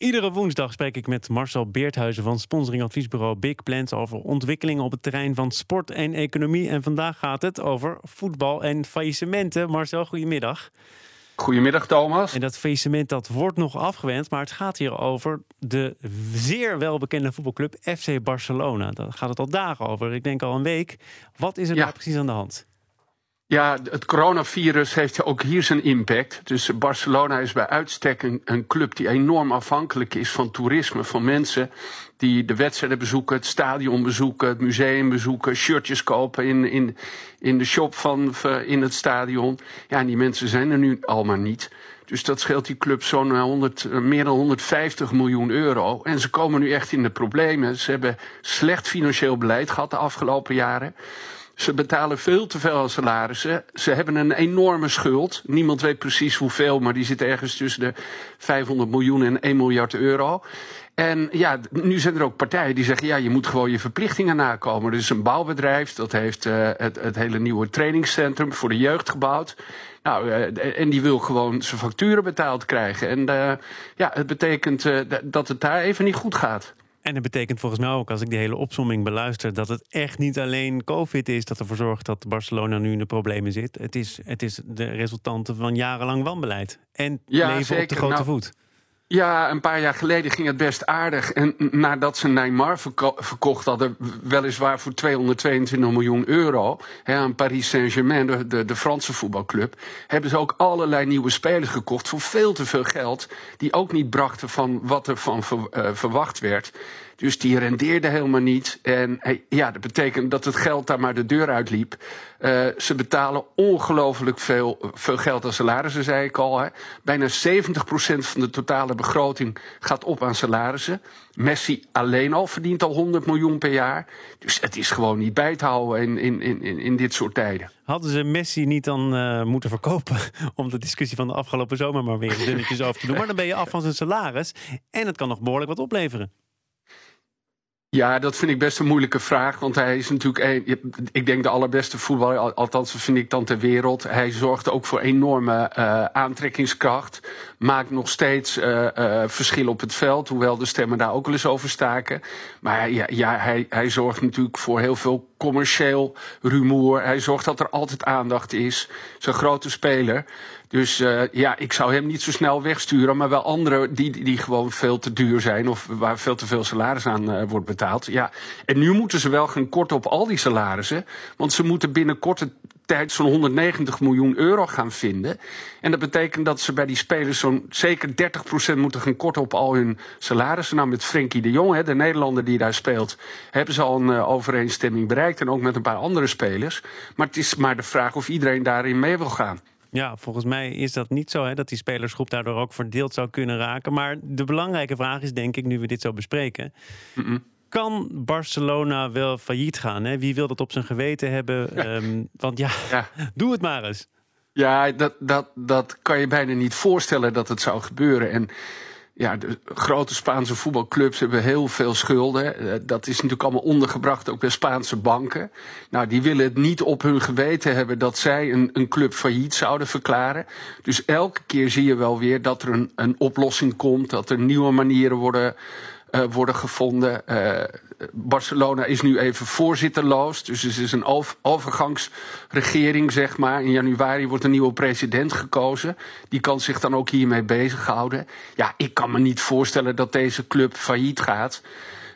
Iedere woensdag spreek ik met Marcel Beerthuizen van sponsoringadviesbureau Big Plans over ontwikkelingen op het terrein van sport en economie. En vandaag gaat het over voetbal en faillissementen. Marcel, goedemiddag. Goedemiddag Thomas. En dat faillissement dat wordt nog afgewend, maar het gaat hier over de zeer welbekende voetbalclub FC Barcelona. Daar gaat het al dagen over, ik denk al een week. Wat is er ja. nou precies aan de hand? Ja, het coronavirus heeft ook hier zijn impact. Dus Barcelona is bij uitstek een, club die enorm afhankelijk is van toerisme, van mensen die de wedstrijden bezoeken, het stadion bezoeken, het museum bezoeken, shirtjes kopen in, in, in de shop van in het stadion. Ja, en die mensen zijn er nu allemaal niet. Dus dat scheelt die club zo'n 100, eh, meer dan 150 miljoen euro. En ze komen nu echt in de problemen. Ze hebben slecht financieel beleid gehad de afgelopen jaren. Ze betalen veel te veel aan salarissen. Ze hebben een enorme schuld. Niemand weet precies hoeveel, maar die zit ergens tussen de 500 miljoen en 1 miljard euro. En ja, nu zijn er ook partijen die zeggen: ja, je moet gewoon je verplichtingen nakomen. Er is een bouwbedrijf dat heeft uh, het, het, hele nieuwe trainingscentrum voor de jeugd gebouwd. Nou, uh, en die wil gewoon zijn facturen betaald krijgen. En uh, ja, het betekent dat het daar even niet goed gaat. En het betekent volgens mij ook, als ik die hele opsomming beluister, dat het echt niet alleen COVID is dat ervoor zorgt dat Barcelona nu in de problemen zit. Het is, het is de resultante van jarenlang wanbeleid. En leven op de grote nou, voet. Ja, een paar jaar geleden ging het best aardig. En nadat ze Neymar verkocht hadden, weliswaar voor 222 miljoen euro hè, aan Paris Saint-Germain, de, de, Franse voetbalclub, hebben ze ook allerlei nieuwe spelers gekocht voor veel te veel geld, die ook niet brachten van wat er van uh, verwacht werd. Dus die rendeerde helemaal niet. En ja, dat betekent dat het geld daar maar de deur uitliep. Uh, ze betalen ongelooflijk veel, veel geld aan salarissen, zei ik al. Hè. Bijna 70% van de totale begroting gaat op aan salarissen. Messi alleen al verdient al 100 miljoen per jaar. Dus het is gewoon niet bij te houden in, in, in, in dit soort tijden. Hadden ze Messi niet dan uh, moeten verkopen om de discussie van de afgelopen zomer maar weer dunnetjes over te doen? Maar dan ben je af van zijn salaris en het kan nog behoorlijk wat opleveren. Ja, dat vind ik best een moeilijke vraag. Want hij is natuurlijk, ik denk, de allerbeste voetballer. Althans, vind ik dan ter wereld. Hij zorgt ook voor enorme uh, aantrekkingskracht. Maakt nog steeds uh, verschil op het veld. Hoewel de stemmen daar ook wel eens over staken. Maar ja, ja hij, hij zorgt natuurlijk voor heel veel commercieel rumoer. Hij zorgt dat er altijd aandacht is. Zo'n grote speler. Dus uh, ja, ik zou hem niet zo snel wegsturen, maar wel anderen die, die gewoon veel te duur zijn of waar veel te veel salaris aan uh, wordt betaald. Ja, en nu moeten ze wel gaan korten op al die salarissen, want ze moeten binnen korte tijd zo'n 190 miljoen euro gaan vinden. En dat betekent dat ze bij die spelers zo'n zeker 30% moeten gaan korten op al hun salarissen. Nou, met Frenkie de Jong, hè, de Nederlander die daar speelt, hebben ze al een uh, overeenstemming bereikt. En ook met een paar andere spelers. Maar het is maar de vraag of iedereen daarin mee wil gaan. Ja, volgens mij is dat niet zo, hè, dat die spelersgroep daardoor ook verdeeld zou kunnen raken. Maar de belangrijke vraag is, denk ik, nu we dit zo bespreken. Kan Barcelona wel failliet gaan? Hè? Wie wil dat op zijn geweten hebben? Ehm, want ja, ja, doe het maar eens. Ja, dat, dat, dat kan je bijna niet voorstellen dat het zou gebeuren. En ja, de grote Spaanse voetbalclubs hebben heel veel schulden. Eh, dat is natuurlijk allemaal ondergebracht ook bij Spaanse banken. Nou, die willen het niet op hun geweten hebben dat zij een, een club failliet zouden verklaren. Dus elke keer zie je wel weer dat er een, een oplossing komt, dat er nieuwe manieren worden uh, worden gevonden. Uh, Barcelona is nu even voorzitterloos. Dus het is een overgangsregering, zeg maar. In januari wordt een nieuwe president gekozen. Die kan zich dan ook hiermee bezighouden. Ja, ik kan me niet voorstellen dat deze club failliet gaat.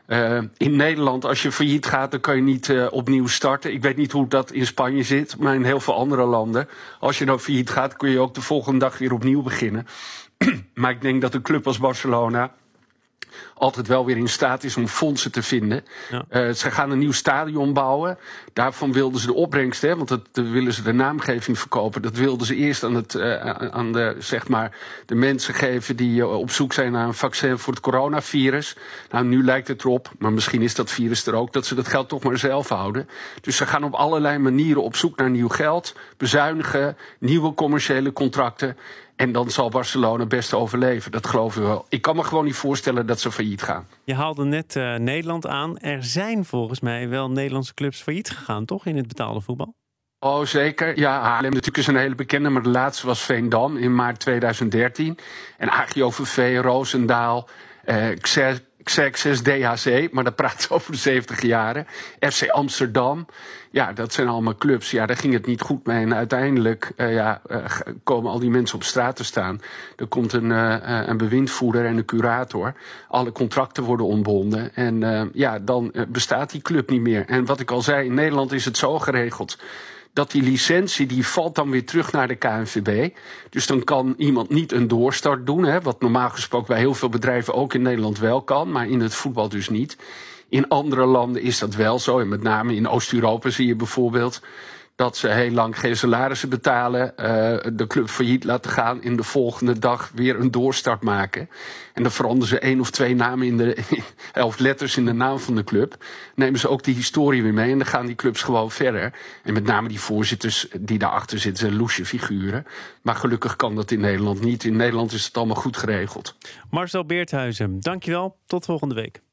Uh, in Nederland, als je failliet gaat, dan kan je niet opnieuw starten. Ik weet niet hoe dat in Spanje zit, maar in heel veel andere landen. Als je dan failliet gaat, kun je ook de volgende dag weer opnieuw beginnen. maar ik denk dat een club als Barcelona altijd wel weer in staat is om fondsen te vinden. Ja. Uh, ze gaan een nieuw stadion bouwen. Daarvan wilden ze de opbrengst, hè, want dat, willen ze de naamgeving verkopen. Dat wilden ze eerst aan, het, uh, aan de, zeg maar, de mensen geven die uh, op zoek zijn naar een vaccin voor het coronavirus. Nou, nu lijkt het erop, maar misschien is dat virus er ook, dat ze dat geld toch maar zelf houden. Dus ze gaan op allerlei manieren op zoek naar nieuw geld, bezuinigen, nieuwe commerciële contracten. En dan zal Barcelona best overleven. Dat geloof ik wel. Ik kan me gewoon niet voorstellen dat ze failliet gaan. Je haalde net uh, Nederland aan. Er zijn volgens mij wel Nederlandse clubs failliet gegaan, toch? In het betaalde voetbal? Oh, zeker. Ja, Haarlem natuurlijk is een hele bekende, maar de laatste was Veendam in maart 2013. En AGOVV, Roosendaal Uh, Xerxes DHC, maar dat praat over de 70 jaren. FC Amsterdam. Ja, dat zijn allemaal clubs. Ja, daar ging het niet goed mee. En uiteindelijk uh, ja, uh, komen al die mensen op straat te staan. Er komt een, uh, een bewindvoerder en een curator. Alle contracten worden ontbonden. En ja, dan bestaat die club niet meer. En wat ik al zei, in Nederland is het zo geregeld dat die licentie die valt dan weer terug naar de KNVB. Dus dan kan iemand niet een doorstart doen, hè, wat normaal gesproken bij heel veel bedrijven ook in Nederland wel kan, maar in het voetbal dus niet. In andere landen is dat wel zo, en met name in Oost-Europa zie je bijvoorbeeld dat ze heel lang geen salarissen betalen, uh, de club failliet laten gaan, in de volgende dag weer een doorstart maken. En dan veranderen ze één of twee namen in de, elf letters in de naam van de club. Nemen ze ook die historie weer mee en dan gaan die clubs gewoon verder. En met name die voorzitters die daarachter zitten, zijn loesje figuren. Maar gelukkig kan dat in Nederland niet. In Nederland is het allemaal goed geregeld. Marcel Beerthuizen, dankjewel. Tot volgende week.